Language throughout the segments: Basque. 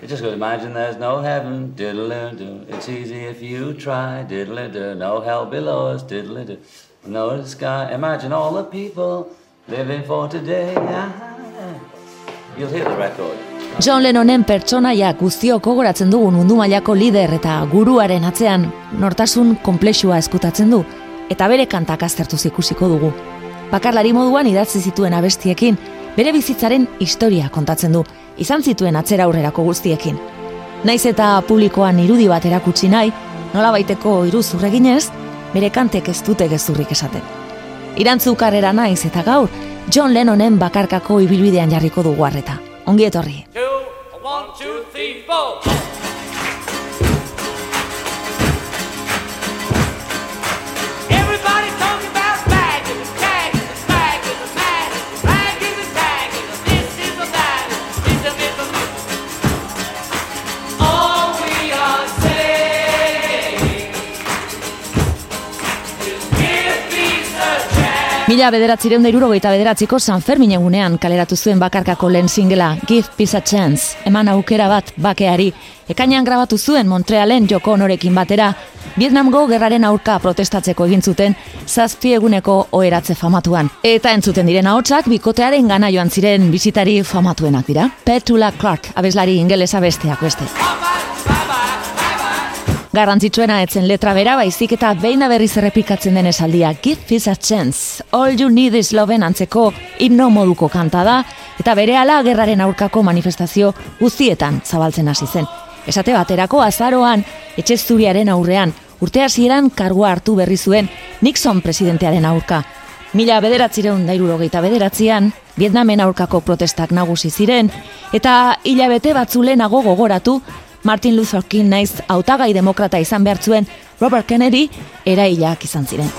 You just go imagine there's no heaven, diddle-do. It's easy if you try, diddle-do. No hell below us, diddle-do. No sky. Imagine all the people living for today. You'll hear the record. John Lennonen pertsonaia guztiok gogoratzen dugun mundu mailako lider eta guruaren atzean nortasun konplexua eskutatzen du eta bere kantak aztertu ikusiko dugu. Bakarlari moduan idatzi zituen abestiekin, bere bizitzaren historia kontatzen du, izan zituen atzera aurrerako guztiekin. Naiz eta publikoan irudi bat erakutsi nahi, nola baiteko iruzurreginez, bere kantek ez dute gezurrik esaten. Irantzu karrera naiz eta gaur, John Lennonen bakarkako ibilbidean jarriko dugu harreta. Ongi etorri. Mila bederatzireun da irurogeita bederatziko San Fermin egunean kaleratu zuen bakarkako lehen singela Give Peace a Chance, eman aukera bat bakeari. Ekainean grabatu zuen Montrealen joko honorekin batera, Vietnamgo gerraren aurka protestatzeko egin zuten zazpi eguneko oeratze famatuan. Eta entzuten diren ahotsak bikotearen gana joan ziren bizitari famatuenak dira. Petula Clark, abeslari ingelesa besteak beste. Garrantzitsuena etzen letra bera baizik eta beina berriz errepikatzen den esaldia Give peace a chance. All you need is love antzeko himno moduko kanta da eta berehala gerraren aurkako manifestazio guztietan zabaltzen hasi zen. Esate baterako azaroan etxe zuriaren aurrean urte hasieran kargua hartu berri zuen Nixon presidentearen aurka. Mila bederatzireun dairurogeita bederatzean, Vietnamen aurkako protestak nagusi ziren, eta hilabete batzulenago gogoratu Martin Luther King naiz hautagai demokrata izan behar zuen Robert Kennedy erailak izan ziren.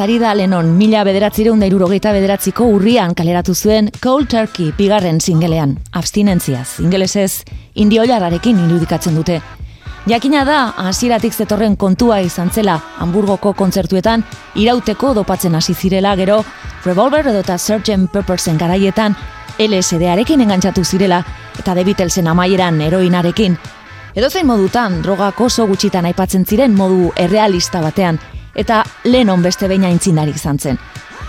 Zari da lenon mila bederatzireun da irurogeita bederatziko urrian kaleratu zuen Cold Turkey bigarren singelean, abstinentziaz, ingelesez indio jarrarekin irudikatzen dute. Jakina da, hasieratik zetorren kontua izan zela Hamburgoko kontzertuetan irauteko dopatzen hasi zirela gero Revolver edo eta Sgt. Peppersen garaietan LSD-arekin engantzatu zirela eta Beatlesen amaieran heroinarekin Edozein modutan, drogak oso gutxitan aipatzen ziren modu errealista batean, eta Lennon beste beina intzindarik izan zen.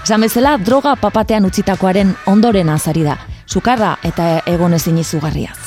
Esan bezala, droga papatean utzitakoaren ondoren azari da, sukarra eta egonezin izugarriaz.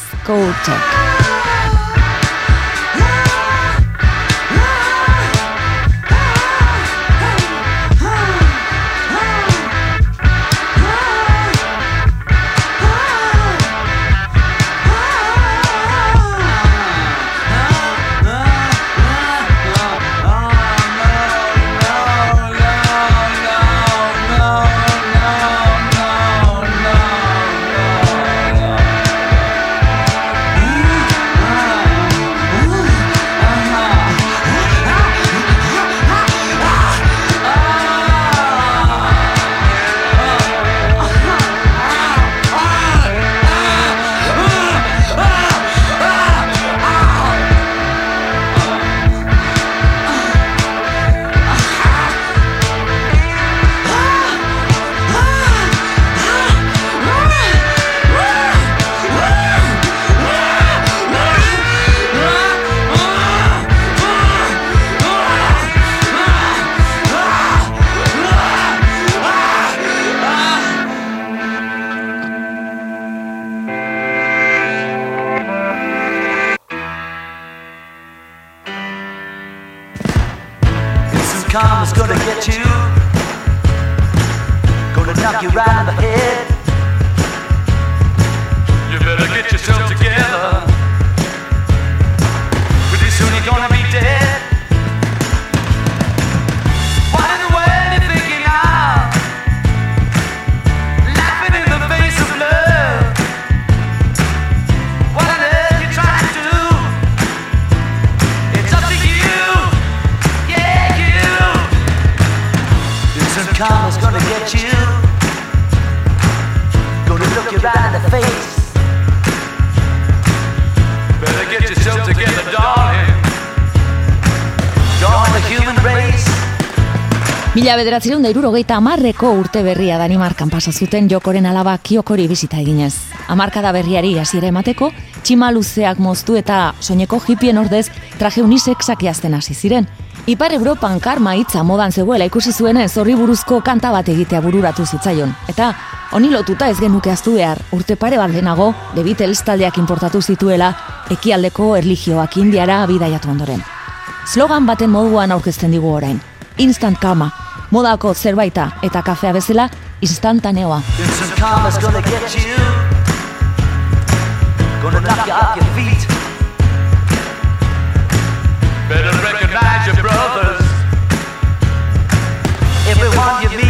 knock you right in the head. Mila bederatzerun da irurogeita amarreko urte berria Danimarkan pasa zuten jokoren alaba kiokori bizita eginez. Amarkada berriari hasiera emateko, txima luzeak moztu eta soineko hipien ordez traje unisexak jazten hasi ziren. Ipar Europan karma hitza modan zegoela ikusi zuenez horri buruzko kanta bat egitea bururatu zitzaion. Eta honi lotuta ez genuke aztu behar, urte pare bat lehenago, The Beatles taldeak importatu zituela ekialdeko erligioak indiara bidaiatu ondoren. Slogan baten moduan aurkezten digu orain. Instant Kama, modako zerbaita eta kafea bezala instantaneoa. Better recognize your brothers. Everyone you meet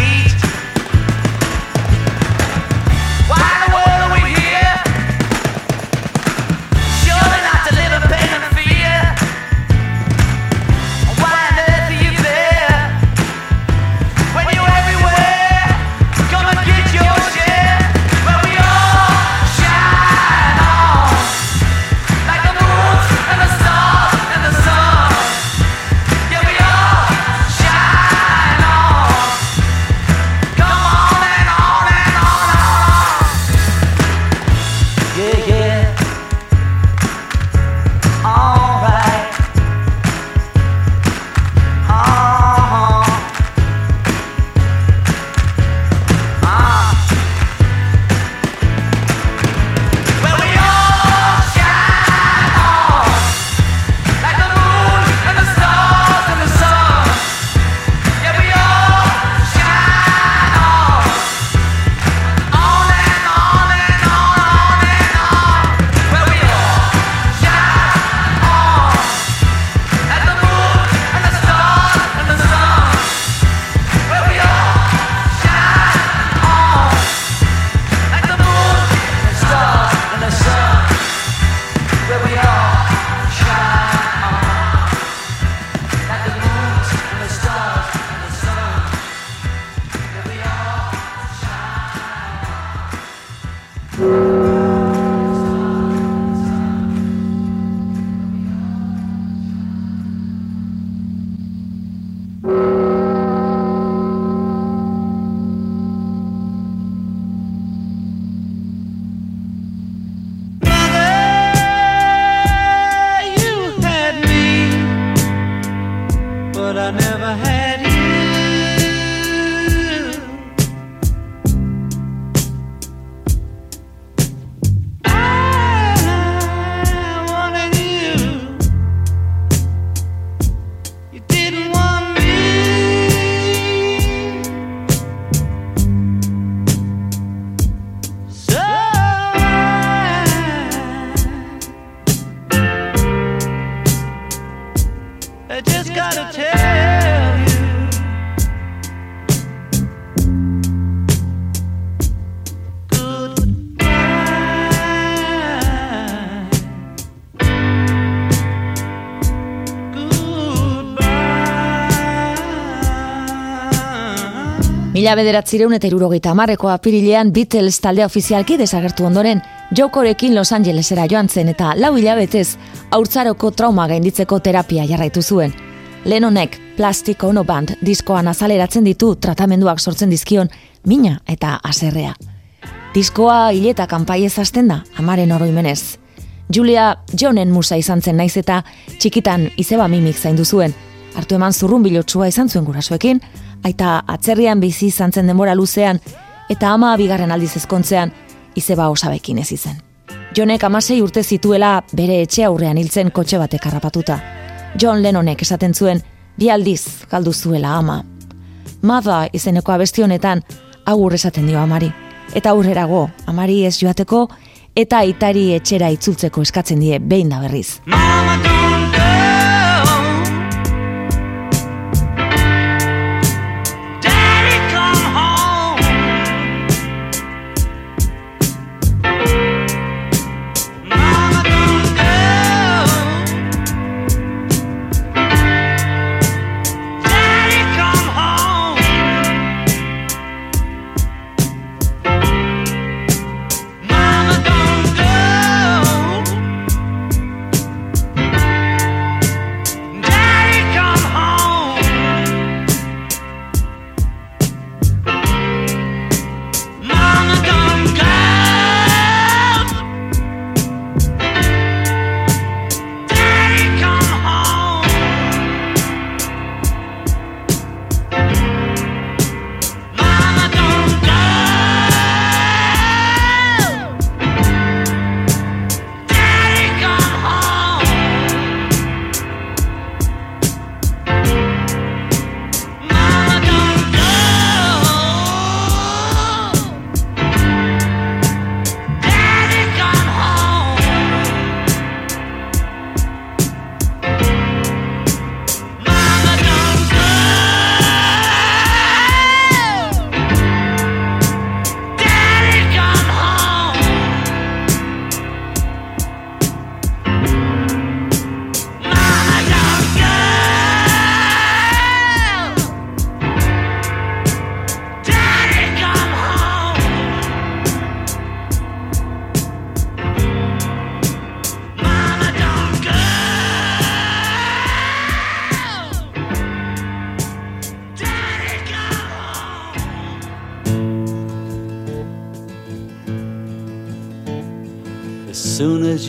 Mila bederatzireun eta irurogeita amarreko apirilean Beatles taldea ofizialki desagertu ondoren, Jokorekin Los Angelesera joan zen eta lau hilabetez haurtzaroko trauma gainditzeko terapia jarraitu zuen. Lennonek Plastic Ono Band diskoan azaleratzen ditu tratamenduak sortzen dizkion mina eta aserrea. Diskoa hileta kanpai ezazten da, amaren oroimenez. Julia Johnen musa izan zen naiz eta txikitan izeba mimik zaindu zuen. Hartu eman zurrun bilotsua izan zuen gurasoekin, aita atzerrian bizi izan zen denbora luzean, eta ama bigarren aldiz ezkontzean, izeba osabekin ez izen. Jonek amasei urte zituela bere etxe aurrean hiltzen kotxe batek harrapatuta. John Lennonek esaten zuen, bi aldiz galdu zuela ama. Mother izeneko abesti honetan, agur esaten dio amari. Eta aurrerago, amari ez joateko, eta aitari etxera itzultzeko eskatzen die behin da berriz. Mama, don't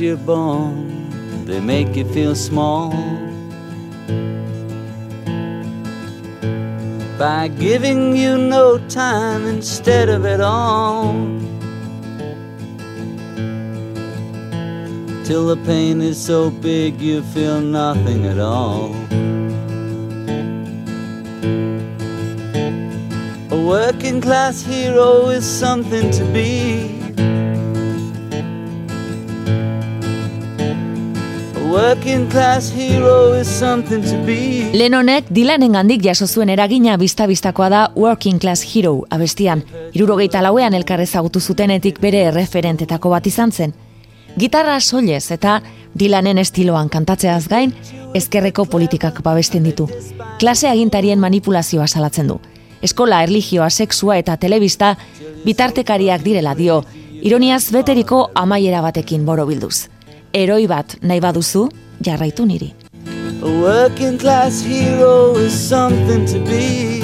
you're born, they make you feel small. By giving you no time instead of it all. Till the pain is so big you feel nothing at all. A working class hero is something to be. Lennonek Dylanen gandik jaso zuen eragina bista-bistakoa da Working Class Hero abestian. Irurogeita lauean elkarrezagutu zutenetik bere erreferentetako bat izan zen. Gitarra soilez eta Dylanen estiloan kantatzeaz gain, ezkerreko politikak babesten ditu. Klase agintarien manipulazioa salatzen du. Eskola, erligioa, sexua eta telebista bitartekariak direla dio, ironiaz beteriko amaiera batekin borobilduz. Eroi bat nahi baduzu, jarraitu niri. A working class hero is something to be.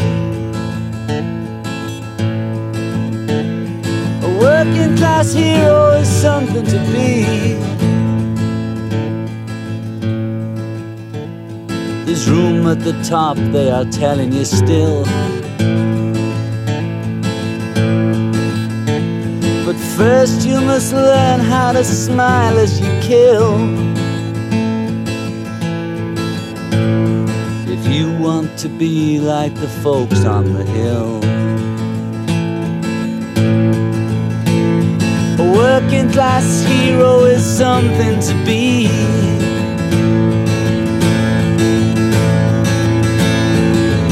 A working class hero is something to be. There's room at the top, they are telling you still. But first, you must learn how to smile as you kill. If you want to be like the folks on the hill. A working class hero is something to be.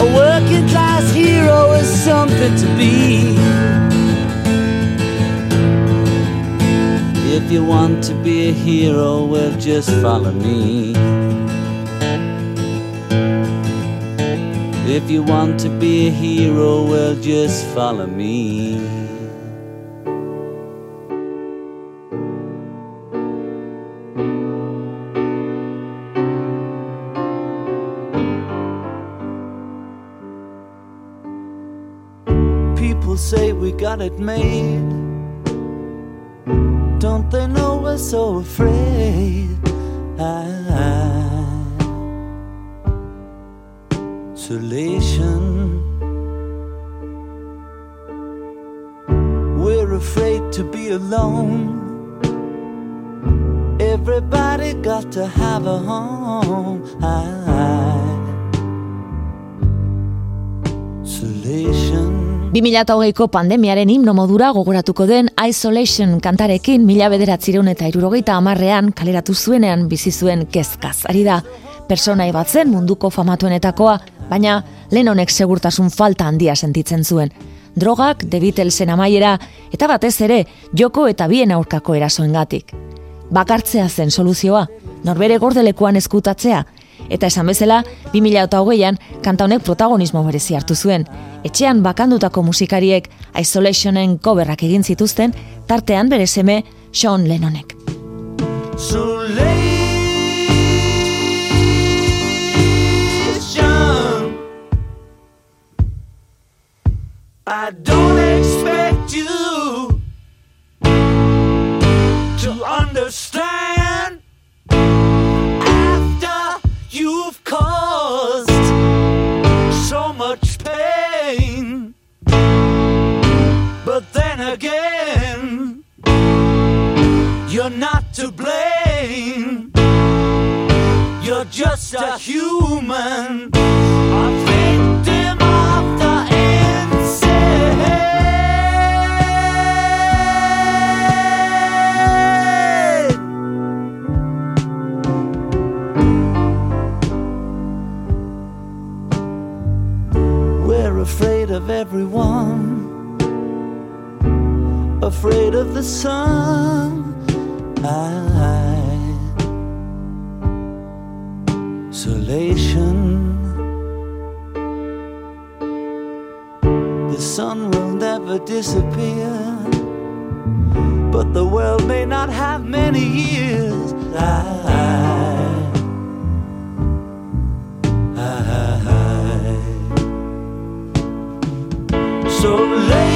A working class hero is something to be. If you want to be a hero, well, just follow me. If you want to be a hero, well, just follow me. People say we got it made. Afraid? Isolation. We're afraid to be alone. Everybody got to have a home. Isolation. 2008ko pandemiaren himno modura gogoratuko den Isolation kantarekin mila bederatzireun eta irurogeita amarrean kaleratu zuenean bizi zuen kezkaz. Ari da, personai bat munduko famatuenetakoa, baina lehen honek segurtasun falta handia sentitzen zuen. Drogak, The Beatlesen amaiera, eta batez ere, joko eta bien aurkako erasoengatik. Bakartzea zen soluzioa, norbere gordelekuan eskutatzea, eta esan bezala, 2008an kanta honek protagonismo berezi hartu zuen. Etxean bakandutako musikariek Isolationen koberrak egin zituzten, tartean bere seme Sean Lennonek. I don't expect just a human, a victim of the insane. We're afraid of everyone, afraid of the sun. Ah. The sun will never disappear, but the world may not have many years. I, Isolation.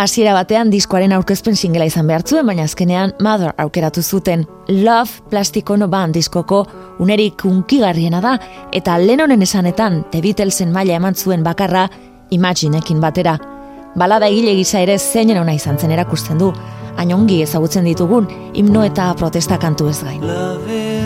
Hasiera batean diskoaren aurkezpen singela izan behar zuen, baina azkenean Mother aukeratu zuten. Love plastikono ban diskoko unerik unkigarriena da, eta Lennonen esanetan The Beatlesen maila eman zuen bakarra Imaginekin batera. Balada egile gisa ere zeinen ona izan zen erakusten du, hain ongi ezagutzen ditugun himno eta protesta kantu ez gain.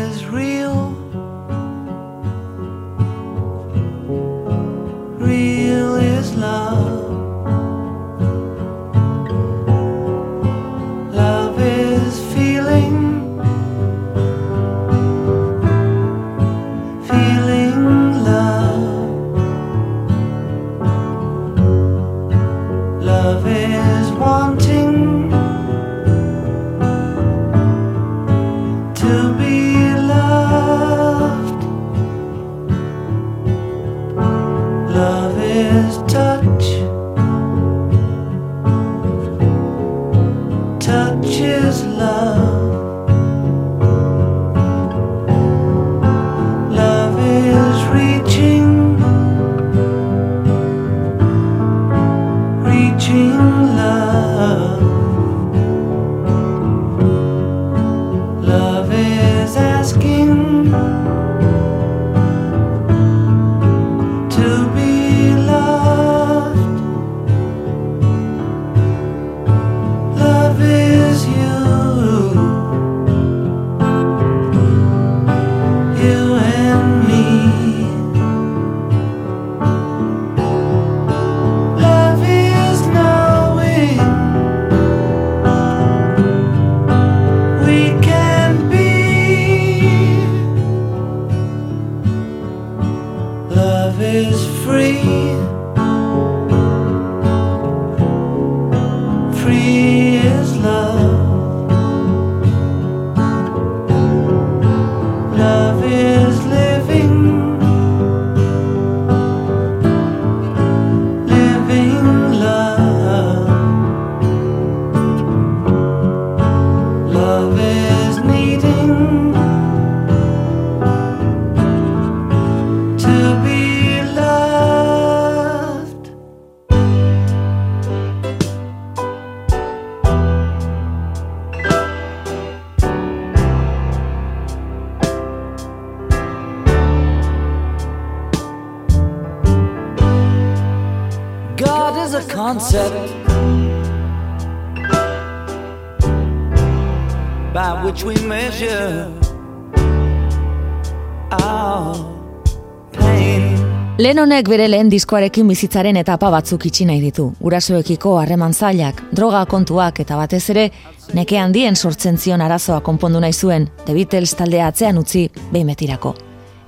Lennonek bere lehen diskoarekin bizitzaren etapa batzuk itxi nahi ditu. Gurasoekiko harreman zailak, droga kontuak eta batez ere, neke handien sortzen zion arazoa konpondu nahi zuen, The Beatles taldea atzean utzi behimetirako.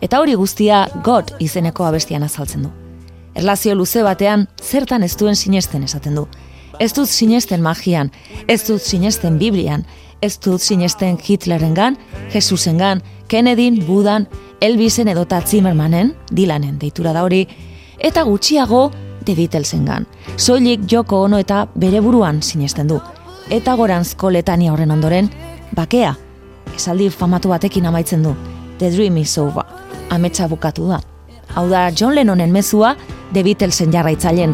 Eta hori guztia God izeneko abestian azaltzen du. Erlazio luze batean, zertan ez duen sinesten esaten du. Ez dut sinesten magian, ez dut sinesten Biblian, ez dut sinesten Hitlerengan, Jesusengan, Kennedyn, Budan, Elvisen edota Zimmermanen, Dylanen deitura da hori, eta gutxiago The Beatlesengan. Soilik joko ono eta bere buruan sinesten du. Eta goranzko letania horren ondoren, bakea, esaldi famatu batekin amaitzen du, The Dream is over, ametsa bukatu da. Hau da John Lennonen mezua The Beatlesen jarraitzaileen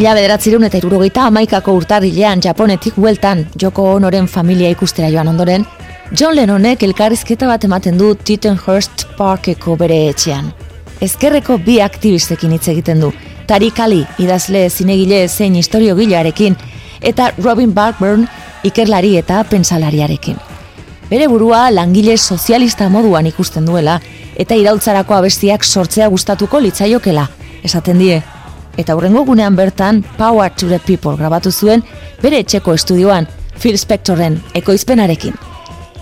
Mila bederatzerun eta irurogeita amaikako urtarrilean Japonetik hueltan Joko Onoren familia ikustera joan ondoren, John Lennonek elkarrizketa bat ematen du Tittenhurst Parkeko bere etxean. Ezkerreko bi aktivistekin hitz egiten du, Tari Kali idazle zinegile zein historio gilearekin, eta Robin Barkburn ikerlari eta pensalariarekin. Bere burua langile sozialista moduan ikusten duela, eta iraultzarako abestiak sortzea gustatuko litzaiokela, esaten die. Eta hurrengo gunean bertan, Power to the People grabatu zuen, bere etxeko estudioan, Phil Spectoren ekoizpenarekin.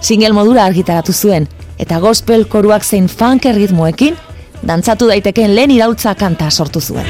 Single modura argitaratu zuen, eta gospel koruak zein funk erritmoekin, dantzatu daiteken lehen iraultza kanta sortu zuen.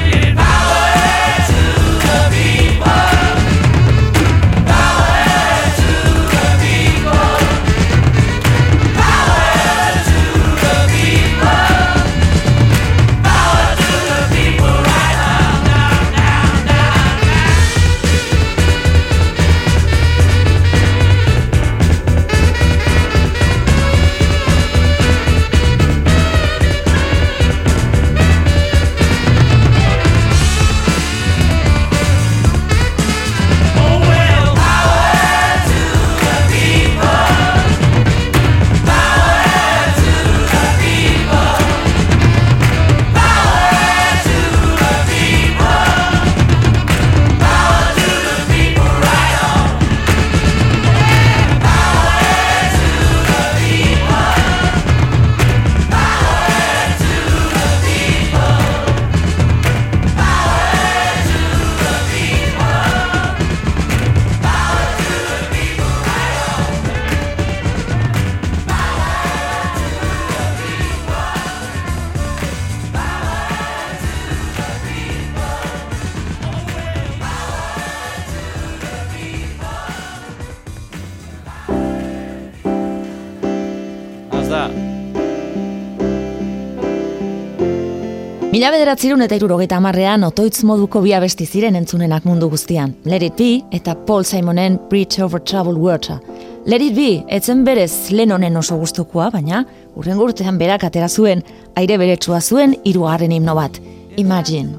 Mila bederatzirun eta irurogeita amarrean otoitz moduko bi abesti ziren entzunenak mundu guztian. Let it be eta Paul Simonen Bridge over Troubled Water. Let it be, etzen berez Lennonen oso gustukoa, baina urren urtean berak atera zuen, aire beretsua zuen hirugarren himno bat. Imagine.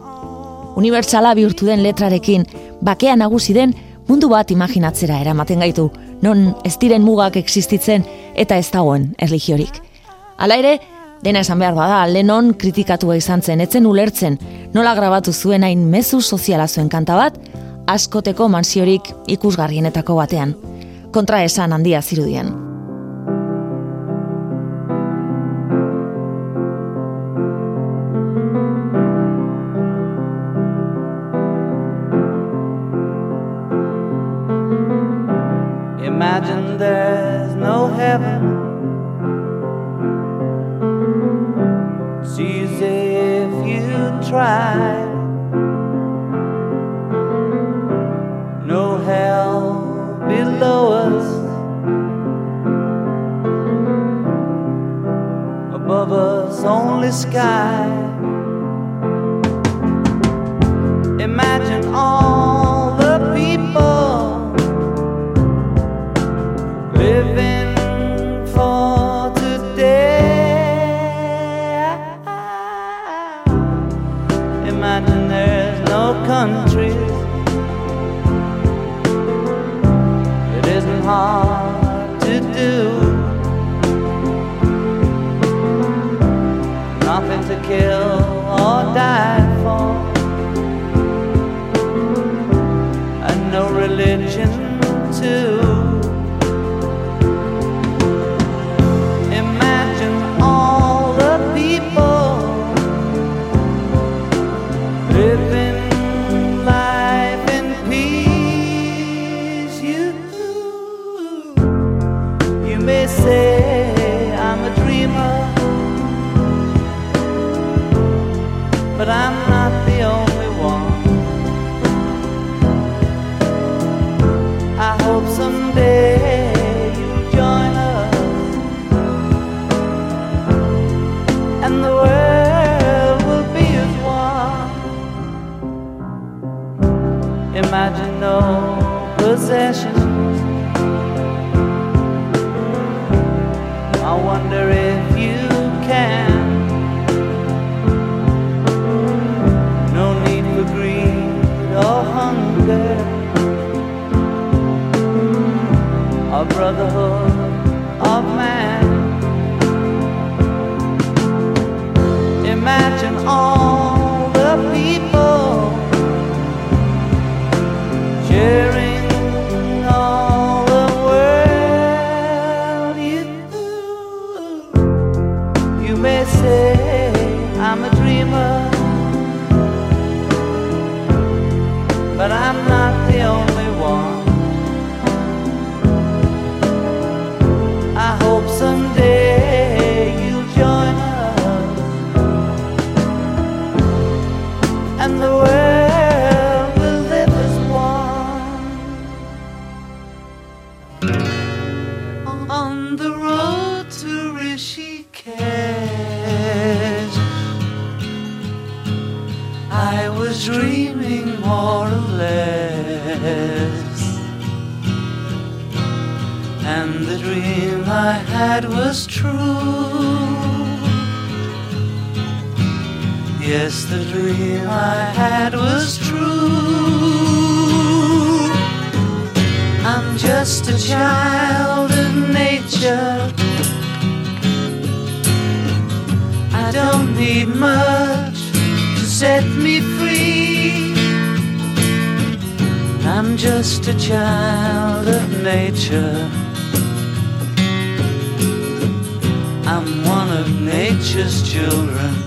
Unibertsala bihurtu den letrarekin, bakea nagusi den mundu bat imaginatzera eramaten gaitu, non ez diren mugak existitzen eta ez dagoen erligiorik. Hala ere, Dena esan behar bada, Lennon kritikatua izan zen, etzen ulertzen, nola grabatu zuen hain mezu soziala zuen kanta bat, askoteko mansiorik ikusgarrienetako batean. Kontra esan handia zirudien. Try. No hell below us, above us, only sky. Imagine no possessions. I wonder if you can. No need for greed or hunger. Our brotherhood of man. Imagine all. Dream I had was true. I'm just a child of nature. I don't need much to set me free. I'm just a child of nature.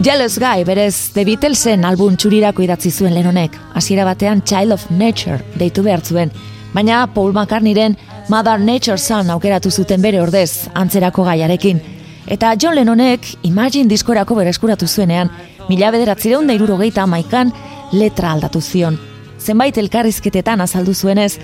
Jealous Guy, berez, The Beatlesen album txurirako idatzi zuen lehen hasiera batean Child of Nature deitu behar zuen, baina Paul McCartneyren Mother Nature Son aukeratu zuten bere ordez, antzerako gaiarekin. Eta John Lennonek Imagine diskorako bereskuratu zuenean, mila bederatzireun da irurogeita maikan letra aldatu zion. Zenbait elkarrizketetan azaldu zuenez,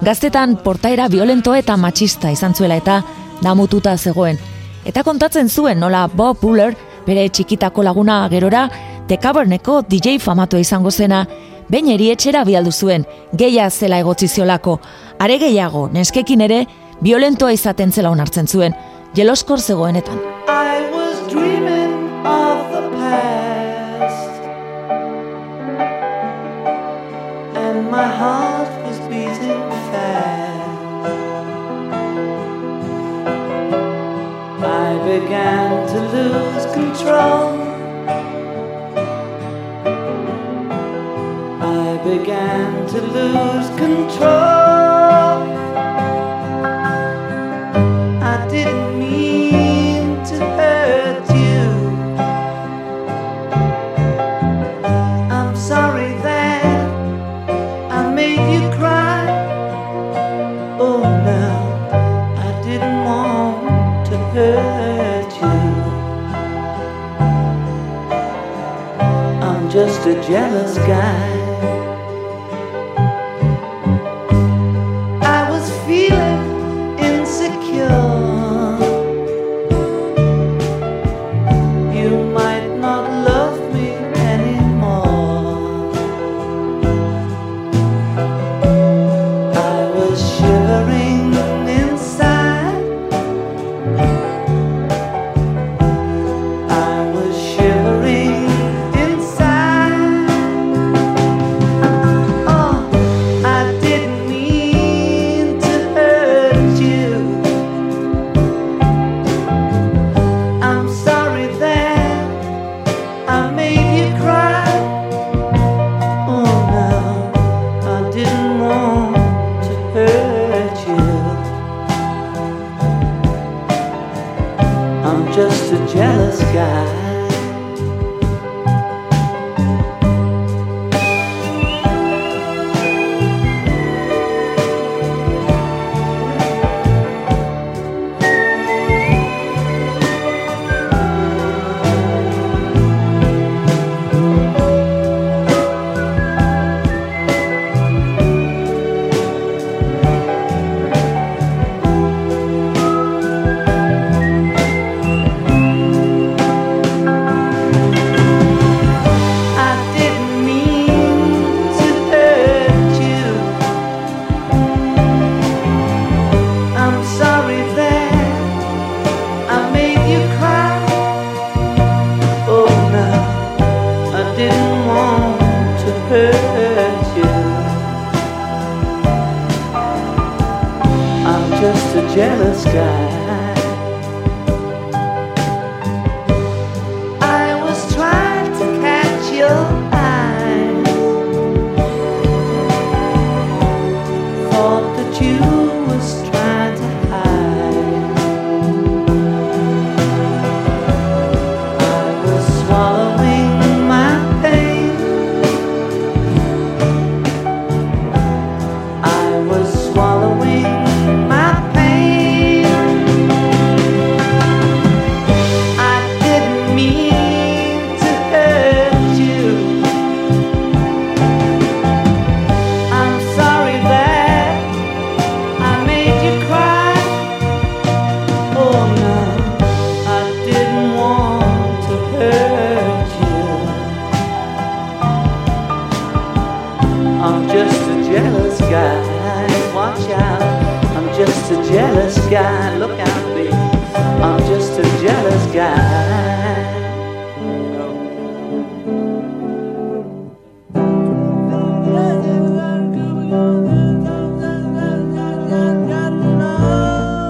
gaztetan portaera violento eta matxista izan zuela eta damututa zegoen. Eta kontatzen zuen nola Bob Buller, bere txikitako laguna gerora, The Caverneko DJ famatua izango zena, behin erietxera bialdu zuen, geia zela egotzi ziolako, are gehiago, neskekin ere, violentoa izaten zela onartzen zuen, jeloskor zegoenetan. I was dreaming of the past, and my heart began to lose control. I began to lose control. Jealous guy.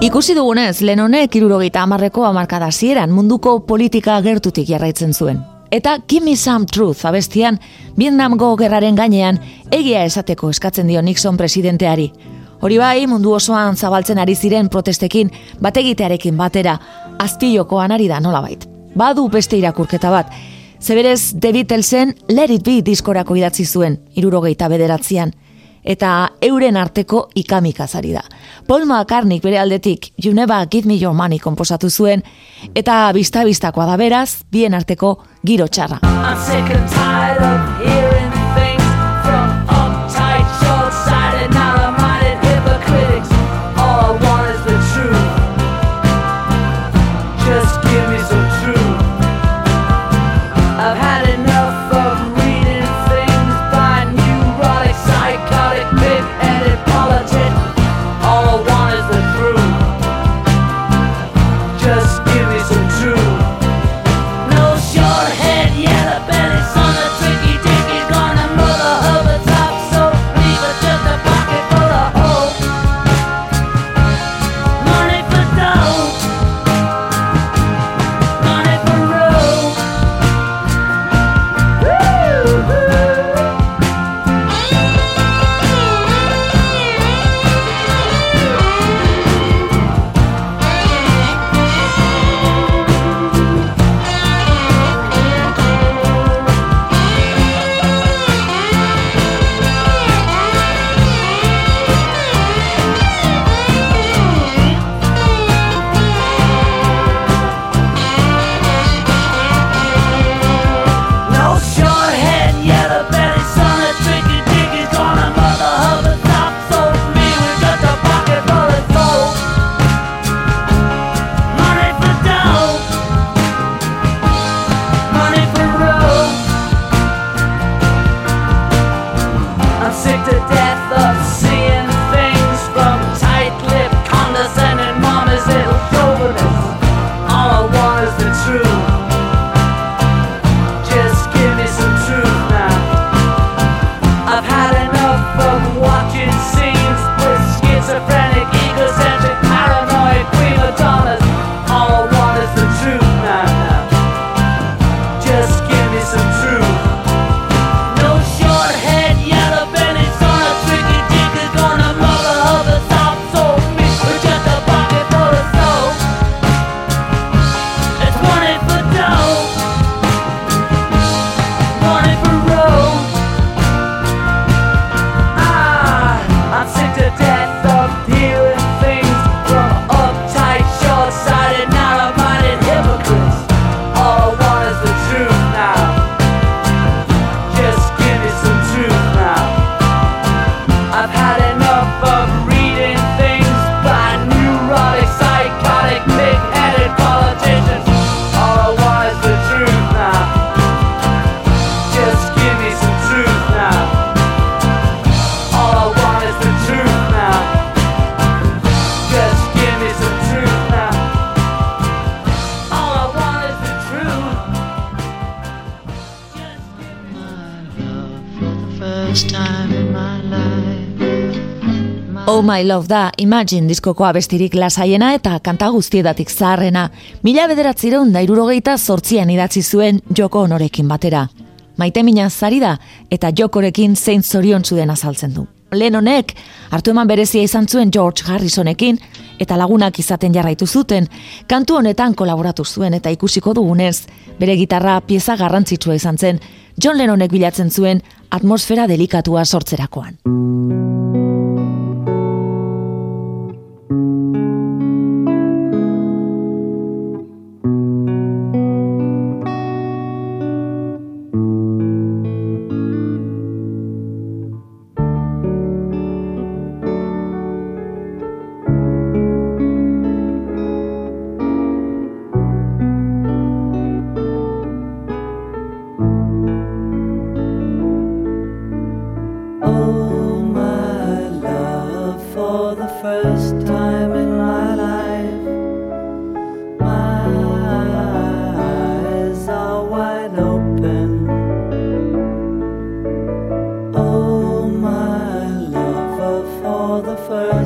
Ikusi dugunez, Lennonek irurogeita amarreko amarkada hasieran munduko politika gertutik jarraitzen zuen. Eta Give Me Some Truth abestian, Vietnamgo gerraren gainean, egia esateko eskatzen dio Nixon presidenteari. Hori bai, mundu osoan zabaltzen ari ziren protestekin, bategitearekin batera, azpilokoan ari da nolabait. Badu beste irakurketa bat, Zeberez, The Beatlesen Let It Be diskorako idatzi zuen, irurogeita bederatzean eta euren arteko ikamikazari da. Paul McCartney bere aldetik You Never Give Me Your Money komposatu zuen, eta bista-bistakoa da beraz, bien arteko giro txarra. My Love da Imagine diskoko abestirik lasaiena eta kanta guztietatik zaharrena. Mila bederatzireun da irurogeita sortzian idatzi zuen joko honorekin batera. Maite mina zari da eta jokorekin zein zorion zuden azaltzen du. Lennonek hartu eman berezia izan zuen George Harrisonekin eta lagunak izaten jarraitu zuten, kantu honetan kolaboratu zuen eta ikusiko dugunez, bere gitarra pieza garrantzitsua izan zen, John Lennonek bilatzen zuen atmosfera delikatua sortzerakoan. For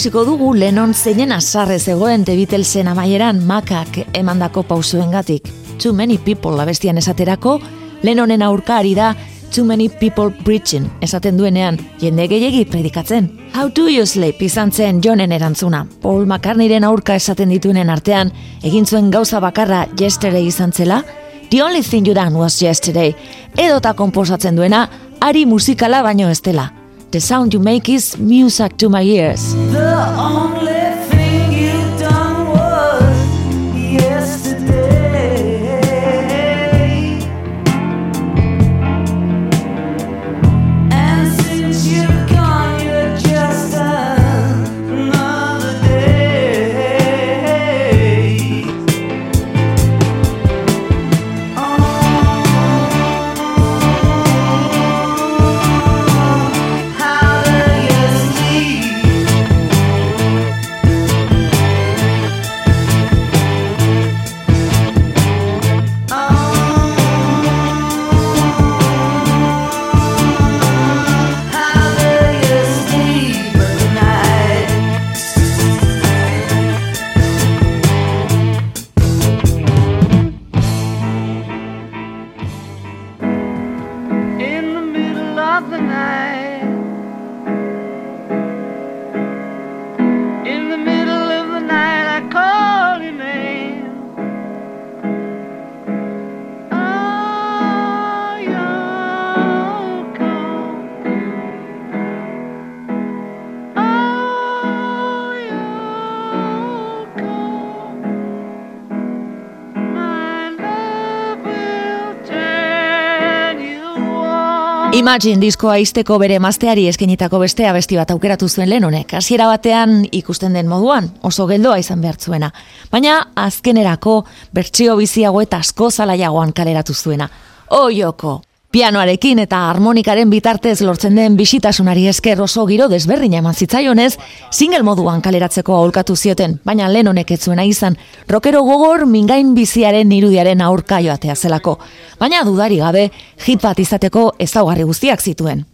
ikusiko dugu Lennon zeinen azarrez egoen The Beatlesen amaieran makak emandako pausuengatik. Too many people abestian esaterako, Lennonen aurka ari da Too many people preaching esaten duenean, jende gehiegi predikatzen. How do you sleep izan zen Johnen erantzuna. Paul McCartneyren aurka esaten dituenen artean, egin zuen gauza bakarra yesterday izan zela, The only thing you done was yesterday. Edota komposatzen duena, ari musikala baino ez dela. The sound you make is music to my ears. Imagine diskoa izteko bere emazteari eskenitako beste abesti bat aukeratu zuen lehen honek. Hasiera batean ikusten den moduan oso geldoa izan behar zuena. Baina azkenerako bertsio biziago eta asko zalaiagoan kaleratu zuena. Oioko! Pianoarekin eta harmonikaren bitartez lortzen den bisitasunari esker oso giro desberdina eman zitzaionez, single moduan kaleratzeko aholkatu zioten, baina lehen honek ez zuena izan, rockero gogor mingain biziaren irudiaren aurka joatea zelako. Baina dudari gabe, hit bat izateko ezaugarri guztiak zituen.